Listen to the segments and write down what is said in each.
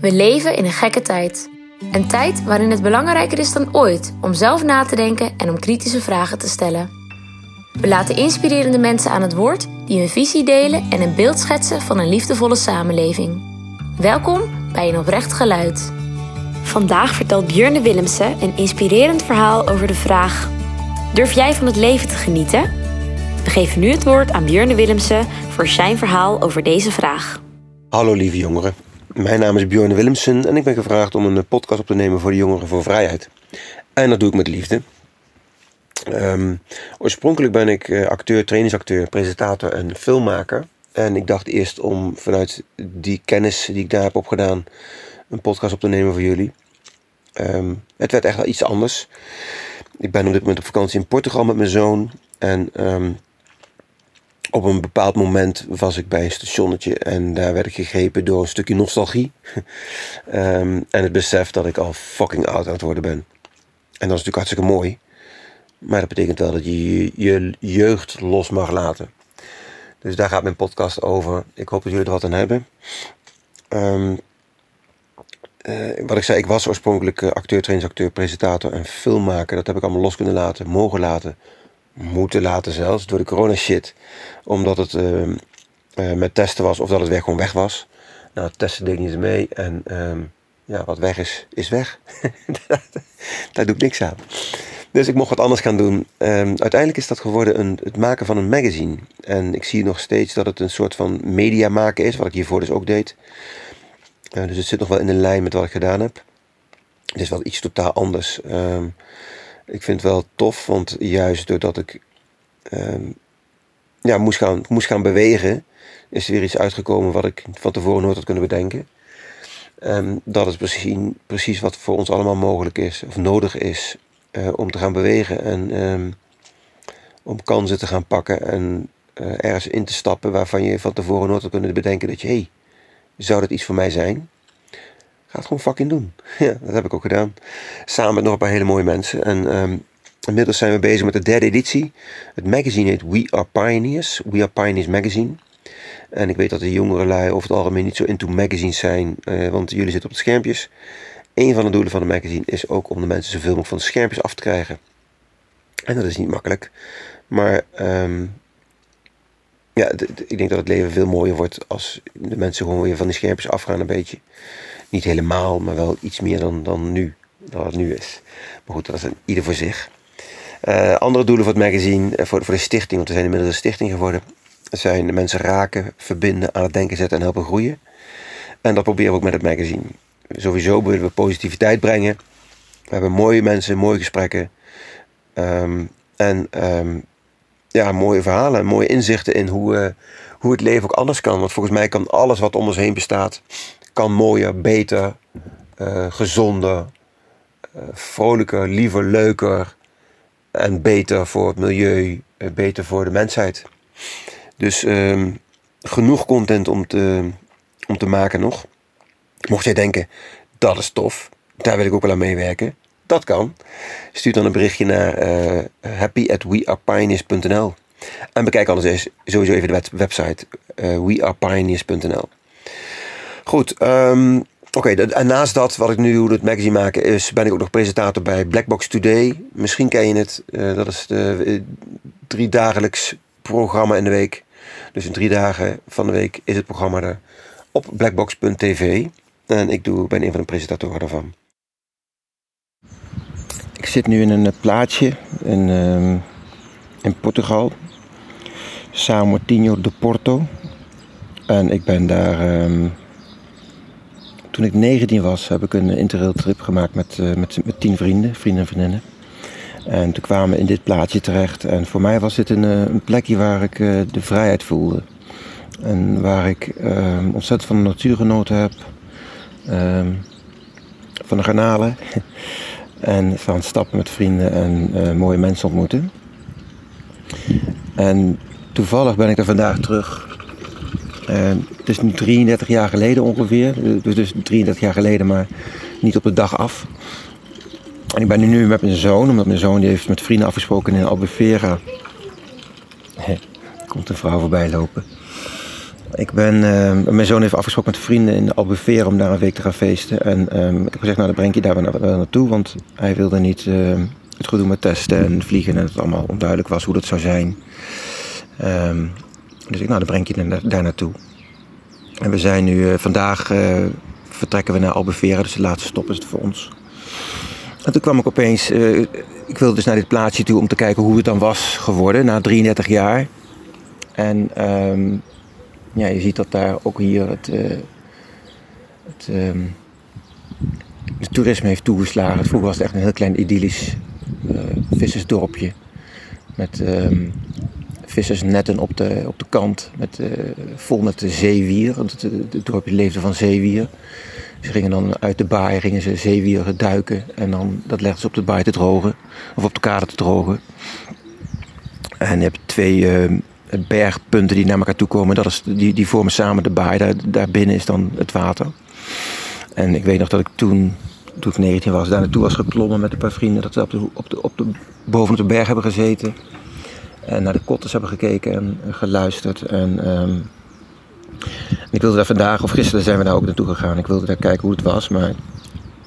We leven in een gekke tijd. Een tijd waarin het belangrijker is dan ooit om zelf na te denken en om kritische vragen te stellen. We laten inspirerende mensen aan het woord die hun visie delen en een beeld schetsen van een liefdevolle samenleving. Welkom bij een oprecht geluid. Vandaag vertelt Björne Willemsen een inspirerend verhaal over de vraag: Durf jij van het leven te genieten? We geven nu het woord aan Björne Willemsen voor zijn verhaal over deze vraag. Hallo lieve jongeren. Mijn naam is Bjorn Willemsen en ik ben gevraagd om een podcast op te nemen voor de Jongeren voor Vrijheid. En dat doe ik met liefde. Ehm, oorspronkelijk ben ik eh, acteur, trainingsacteur, presentator en filmmaker. En ik dacht eerst om vanuit die kennis die ik daar heb opgedaan een podcast op te nemen voor jullie. Ehm, het werd echt wel iets anders. Ik ben op dit moment op vakantie in Portugal met mijn zoon. En ehm, op een bepaald moment was ik bij een stationnetje en daar werd ik gegrepen door een stukje nostalgie. Ehm, en het besef dat ik al fucking oud aan het worden ben. En dat is natuurlijk hartstikke mooi. Maar dat betekent wel dat je je jeugd los mag laten. Dus daar gaat mijn podcast over. Ik hoop dat jullie er wat aan hebben. Ehm, eh, wat ik zei, ik was oorspronkelijk uh, acteur, trainingsacteur, presentator en filmmaker. Dat heb ik allemaal los kunnen laten, mogen laten moeten laten zelfs door de corona shit. Omdat het uh, met testen was of dat het weer gewoon weg was. Nou, testen deed niet mee. En uh, ja, wat weg is, is weg. Daar doe ik niks aan. Dus ik mocht wat anders gaan doen. Um, uiteindelijk is dat geworden een, het maken van een magazine. En ik zie nog steeds dat het een soort van media maken is. Wat ik hiervoor dus ook deed. Uh, dus het zit nog wel in de lijn met wat ik gedaan heb. Het is wel iets totaal anders. Ik vind het wel tof, want juist doordat ik um, ja, moest, gaan, moest gaan bewegen, is er weer iets uitgekomen wat ik van tevoren nooit had kunnen bedenken. Um, dat is precies, precies wat voor ons allemaal mogelijk is, of nodig is, uh, om te gaan bewegen en um, om kansen te gaan pakken en uh, ergens in te stappen waarvan je van tevoren nooit had kunnen bedenken dat je, hé, hey, zou dat iets voor mij zijn? Ga het gewoon fucking doen. Ja, dat heb ik ook gedaan. Samen met nog een paar hele mooie mensen. En um, inmiddels zijn we bezig met de derde editie. Het magazine heet We Are Pioneers. We Are Pioneers Magazine. En ik weet dat de jongere lui over het algemeen niet zo into magazines zijn. Uh, want jullie zitten op de schermpjes. Een van de doelen van de magazine is ook om de mensen zoveel mogelijk van de schermpjes af te krijgen. En dat is niet makkelijk. Maar um, ja, ik denk dat het leven veel mooier wordt als de mensen gewoon weer van die schermpjes afgaan een beetje. Niet helemaal, maar wel iets meer dan, dan nu. Dan het nu is. Maar goed, dat is ieder voor zich. Uh, andere doelen voor het magazine, uh, voor, voor de stichting, want we zijn inmiddels een stichting geworden, zijn de mensen raken, verbinden, aan het denken zetten en helpen groeien. En dat proberen we ook met het magazine. Sowieso willen we positiviteit brengen. We hebben mooie mensen, mooie gesprekken. Um, en um, ja, mooie verhalen, mooie inzichten in hoe, uh, hoe het leven ook anders kan. Want volgens mij kan alles wat om ons heen bestaat, kan mooier, beter, uh, gezonder, uh, vrolijker, liever, leuker en beter voor het milieu, uh, beter voor de mensheid. Dus um, genoeg content om te, om te maken nog. Mocht jij denken, dat is tof, daar wil ik ook wel aan meewerken. Dat kan. Stuur dan een berichtje naar uh. En bekijk anders eens sowieso even de website uh, wearepioneers.nl. Goed, um, oké. En naast dat, wat ik nu doe, het magazine maken, is, ben ik ook nog presentator bij Blackbox Today. Misschien ken je het. Uh, dat is de uh, drie dagelijks programma in de week. Dus in drie dagen van de week is het programma er op blackbox.tv. En ik doe, ben een van de presentatoren daarvan. Ik zit nu in een plaatsje in, uh, in Portugal. Tino de Porto. En ik ben daar. Um, toen ik 19 was, heb ik een interrail trip gemaakt met, uh, met, met 10 vrienden, vrienden en vriendinnen. En toen kwamen we in dit plaatsje terecht. En voor mij was dit een, uh, een plekje waar ik de vrijheid voelde. En waar ik ehm, ontzettend van de natuur genoten heb. Um, van de garnalen. En van stappen met vrienden en mooie mensen ontmoeten. En toevallig ben ik er vandaag terug. Uh, het is nu 33 jaar geleden ongeveer. Dus, dus 33 jaar geleden, maar niet op de dag af. En ik ben nu met mijn zoon, omdat mijn zoon die heeft met vrienden afgesproken in Albufeira. Komt een vrouw voorbij lopen. Ik ben, uh, mijn zoon heeft afgesproken met vrienden in Albufeira om daar een week te gaan feesten. En um, ik heb gezegd, nou dan breng je daar wel, naartoe. Want hij wilde niet uh, het gedoe met testen en vliegen. En het allemaal onduidelijk was hoe dat zou zijn. Um, dus ik, nou dan breng je daar, naartoe. En we zijn nu, uh, vandaag uh, vertrekken we naar Albufeira. Dus de laatste stop is het voor ons. En toen kwam ik opeens, ik wilde dus naar dit plaatsje toe om te kijken hoe het dan was geworden na 33 jaar. En um, ja, je ziet dat daar ook hier het, uh, het, um, toerisme heeft toegeslagen. Vroeger was het echt een heel klein idyllisch uh, vissersdorpje. Met um, vissersnetten op de, op de kant, met, uh, vol met de zeewier. Want het, dorpje leefde van zeewier. Ze gingen dan uit de baai, gingen ze zeewieren duiken. En dan, dat legden ze op de baai te drogen. Of op de kade te drogen. En je hebt twee bergpunten die naar elkaar toe komen. Dat is, die, die vormen samen de baai. Daar, daarbinnen is dan het water. En ik weet nog dat ik toen, toen ik 19 was, daar naartoe was geklommen met een paar vrienden. Dat we op de, op de, op de, boven de berg hebben gezeten. En naar de kotters hebben gekeken en, geluisterd. En um, ik wilde daar vandaag, of gisteren zijn we daar ook naartoe gegaan. Ik wilde daar kijken hoe het was. Maar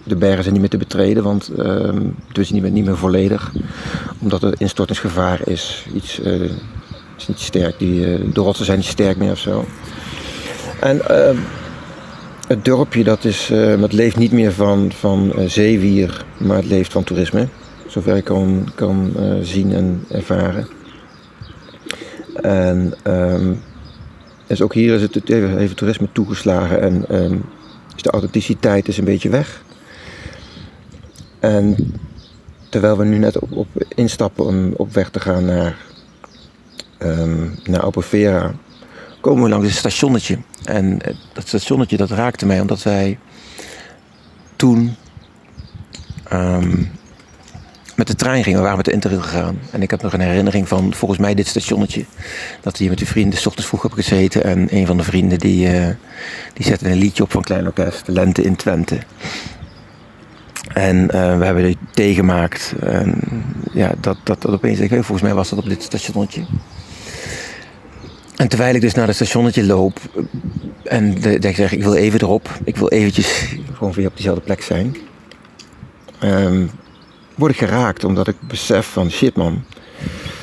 de bergen zijn niet meer te betreden, want um, het is niet meer, niet meer volledig. Omdat er instortingsgevaar is. Iets... Uh, is niet sterk. Die, uh, de rotsen zijn niet sterk meer of zo. En uh, het dorpje dat, is, leeft niet meer van, van zeewier, maar het leeft van toerisme. Zover ik kan, kan zien en ervaren. En um, dus ook hier is het even, toerisme toegeslagen en um, is de authenticiteit is een beetje weg. En terwijl we nu net op, instappen om op weg te gaan naar um, naar komen we langs een stationnetje. En dat stationnetje dat raakte mij omdat wij toen met de trein gingen. We waren met de Interrail gegaan. En ik heb nog een herinnering van volgens mij dit stationnetje. Dat hier met die vrienden s ochtends vroeg hebben gezeten. En een van de vrienden die, uh, die zette een liedje op van Klein Orkest. Lente in Twente. En uh, we hebben er thee gemaakt. En ja, dat, dat, dat opeens, ik weet, volgens mij was dat op dit stationnetje. En terwijl ik dus naar het stationnetje loop en de, de, ik zeg ik wil even erop, ik wil eventjes gewoon weer op diezelfde plek zijn, um, word ik geraakt omdat ik besef van shit man,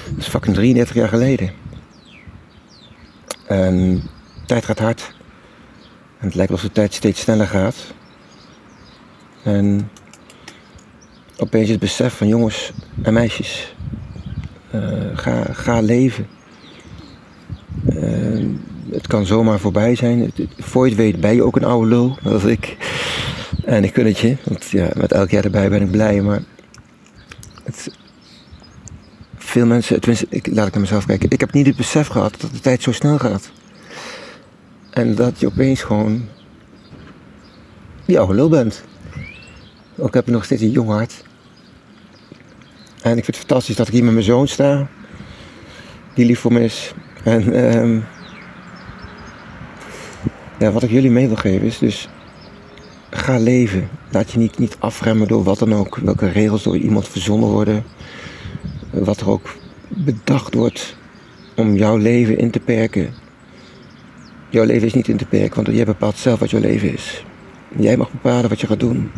dat is fucking 33 jaar geleden. En tijd gaat hard. En het lijkt alsof de tijd steeds sneller gaat. En opeens het besef van jongens en meisjes, uh, ga, ga leven. Uh, het kan zomaar voorbij zijn. Voor je het weet ben je ook een oude lul, als ik. En ik kun het je, want ja, met elk jaar erbij ben ik blij. Maar veel mensen, tenminste, ik, laat ik naar mezelf kijken. Ik heb niet het besef gehad dat de tijd zo snel gaat. En dat je opeens gewoon die oude lul bent. Ook heb je nog steeds een jong hart. En ik vind het fantastisch dat ik hier met mijn zoon sta. Die lief voor me is. En um, ja, wat ik jullie mee wil geven is dus ga leven. Laat je niet, niet afremmen door wat dan ook. Welke regels door iemand verzonnen worden. Wat er ook bedacht wordt om jouw leven in te perken. Jouw leven is niet in te perken, want jij bepaalt zelf wat jouw leven is. Jij mag bepalen wat je gaat doen.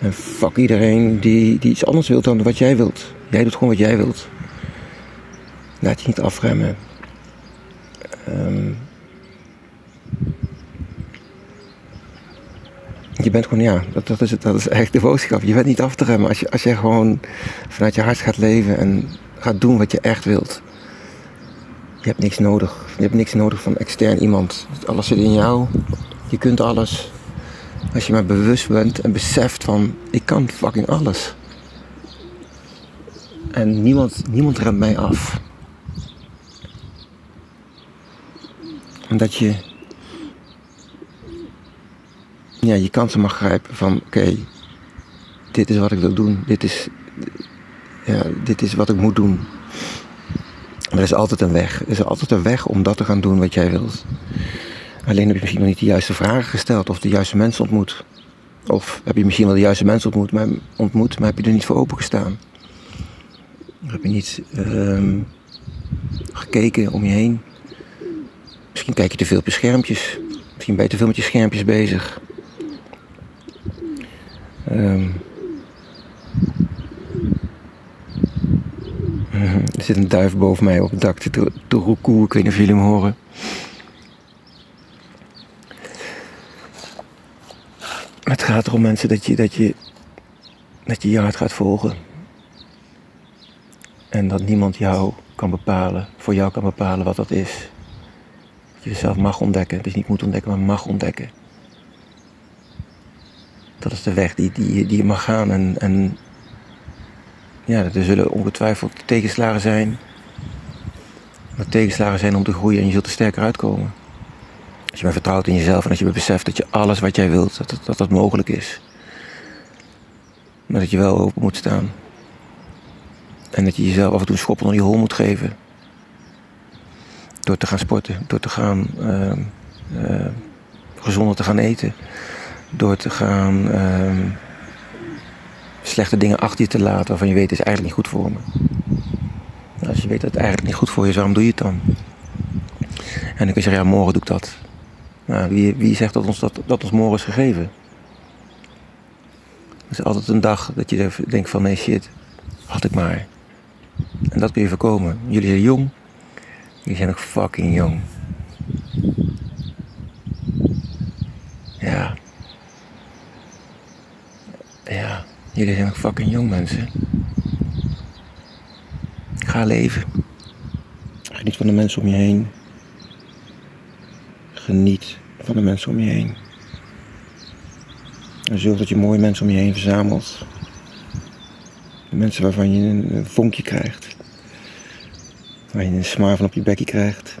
En fuck iedereen die, die iets anders wilt dan wat jij wilt. Jij doet gewoon wat jij wilt. Laat je niet afremmen. Um, je bent gewoon, ja, dat, dat, is het, dat is eigenlijk de boodschap. Je bent niet af te remmen als je, als je gewoon vanuit je hart gaat leven en gaat doen wat je echt wilt. Je hebt niks nodig. Je hebt niks nodig van extern iemand. Alles zit in jou. Je kunt alles. Als je maar bewust bent en beseft van, ik kan fucking alles. En niemand, niemand remt mij af. En dat je ja, je kansen mag grijpen van oké, dit is wat ik wil doen. Dit is, ja, dit is wat ik moet doen. er is altijd een weg. Er is altijd een weg om dat te gaan doen wat jij wilt. Alleen heb je misschien nog niet de juiste vragen gesteld of de juiste mensen ontmoet. Of heb je misschien wel de juiste mensen ontmoet, maar, ontmoet, maar heb je er niet voor opengestaan. Heb je niet um, gekeken om je heen Misschien kijk je te veel op je schermpjes. Misschien ben je te veel met je schermpjes bezig. Ehm. er zit een duif boven mij op het dak te, te roekoe. Ik weet niet of jullie hem horen. Het gaat erom mensen dat je, dat je, dat je je hart gaat volgen. En dat niemand jou kan bepalen, voor jou kan bepalen wat dat is. Dat je jezelf mag ontdekken. Dus niet moet ontdekken, maar mag ontdekken. Dat is de weg die, die, die je mag gaan. En, en ja, er zullen ongetwijfeld tegenslagen zijn. Maar tegenslagen zijn om te groeien en je zult er sterker uitkomen. Als je maar vertrouwt in jezelf en als je beseft dat je alles wat jij wilt, dat dat, mogelijk is. Maar dat je wel open moet staan. En dat je jezelf af en toe een schop onder je hol moet geven. Door te gaan sporten, door te gaan uh, uh, gezonder te gaan eten. Door te gaan uh, slechte dingen achter je te laten waarvan je weet het is eigenlijk niet goed voor me. Als je weet dat het eigenlijk niet goed voor je is, waarom doe je het dan? En dan kun je zeggen, ja morgen doe ik dat. Nou, wie, wie zegt dat ons dat, dat ons morgen is gegeven? Het is altijd een dag dat je denkt van nee shit, had ik maar. En dat kun je voorkomen. Jullie zijn jong. Jullie zijn nog fucking jong. Ja. Ja, jullie zijn nog fucking jong mensen. Ga leven. Geniet van de mensen om je heen. Geniet van de mensen om je heen. En zorg dat je mooie mensen om je heen verzamelt. Mensen waarvan je een vonkje krijgt. Waar je een smaar van op je bekje krijgt.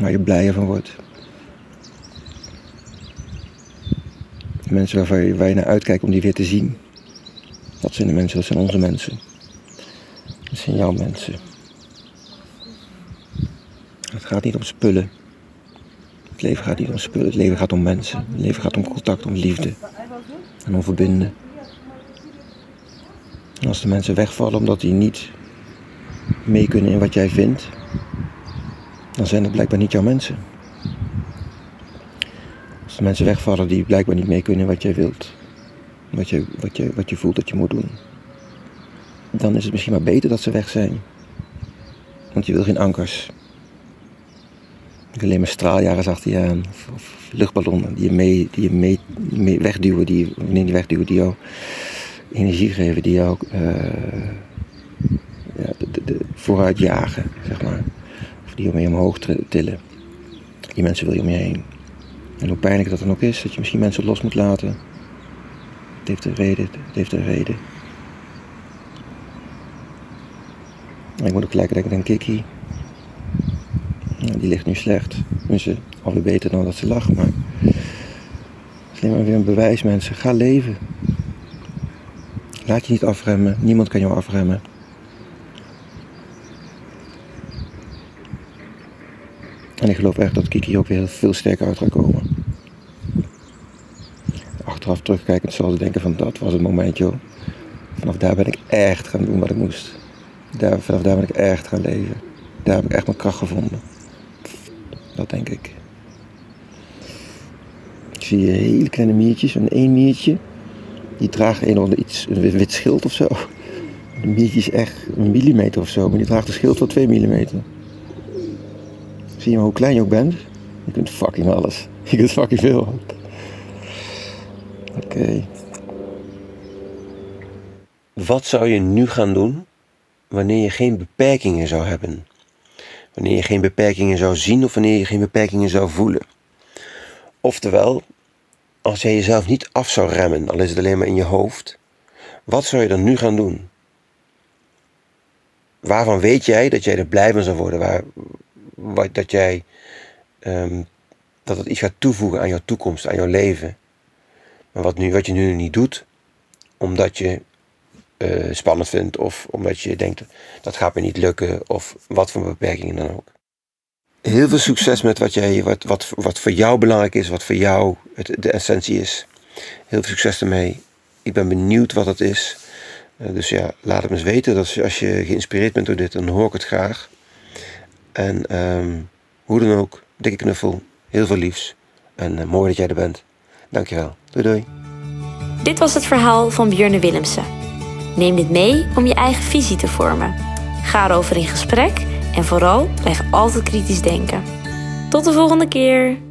Waar je blijer van wordt. Mensen waar je naar uitkijkt om die weer te zien. Dat zijn de mensen, dat zijn onze mensen. Dat zijn jouw mensen. Het gaat niet om spullen. Het leven gaat niet om spullen, het leven gaat om mensen. Het leven gaat om contact, om liefde. En om verbinden. En als de mensen wegvallen omdat die niet mee kunnen in wat jij vindt, dan zijn het blijkbaar niet jouw mensen. Mensen wegvallen die blijkbaar niet mee kunnen wat jij wilt, wat je, wat, je, wat je voelt dat je moet doen, dan is het misschien maar beter dat ze weg zijn. Want je wil geen ankers. Alleen maar straaljagers achter je aan. Of, luchtballonnen die je, mee, die je mee, wegduwen, die, nee, die wegduwen, die jou energie geven, die jou uh, ja, de vooruit jagen, zeg maar. Of die je mee omhoog tillen. Die mensen wil je om je heen. En hoe pijnlijk dat dan ook is, dat je misschien mensen los moet laten. Het heeft een reden, het heeft een reden. ik moet ook gelijk denken aan Kiki. die ligt nu slecht. Tenminste, alweer beter dan dat ze lag. Maar het is alleen maar weer een bewijs, mensen. Ga leven. Laat je niet afremmen. Niemand kan jou afremmen. En ik geloof echt dat Kiki ook weer veel sterker uit gaat komen. Achteraf terugkijkend zal ze denken van dat was het momentje. Vanaf daar ben ik echt gaan doen wat ik moest. Daar, vanaf daar ben ik echt gaan leven. Daar heb ik echt mijn kracht gevonden. Dat denk ik. Ik zie hele kleine miertjes. En één miertje, die draagt een of iets, een wit schild of zo. Een miertje is echt een millimeter of zo, maar die draagt een schild van 2 millimeter. Zie je maar hoe klein je ook bent? Je kunt fucking alles. Je kunt fucking veel. Oké. Wat zou je nu gaan doen wanneer je geen beperkingen zou hebben? Wanneer je geen beperkingen zou zien of wanneer je geen beperkingen zou voelen? Oftewel, als jij jezelf niet af zou remmen, al is het alleen maar in je hoofd, wat zou je dan nu gaan doen? Waarvan weet jij dat jij er blij van zou worden? Waar, wat, dat jij um, dat het iets gaat toevoegen aan jouw toekomst, aan jouw leven. Wat, nu, wat je nu niet doet, omdat je uh, spannend vindt of omdat je denkt dat gaat me niet lukken of wat voor beperkingen dan ook. Heel veel succes met wat, jij, wat, wat, wat voor jou belangrijk is, wat voor jou het, de essentie is. Heel veel succes ermee. Ik ben benieuwd wat het is. Uh, dus ja, laat het me eens weten. Dat als je geïnspireerd bent door dit, dan hoor ik het graag. En ehm, hoe dan ook, dikke knuffel, heel veel liefs. En eh, mooi dat jij er bent. Dankjewel. Doei doei. Dit was het verhaal van Björne Willemsen. Neem dit mee om je eigen visie te vormen. Ga erover in gesprek en vooral blijf altijd kritisch denken. Tot de volgende keer!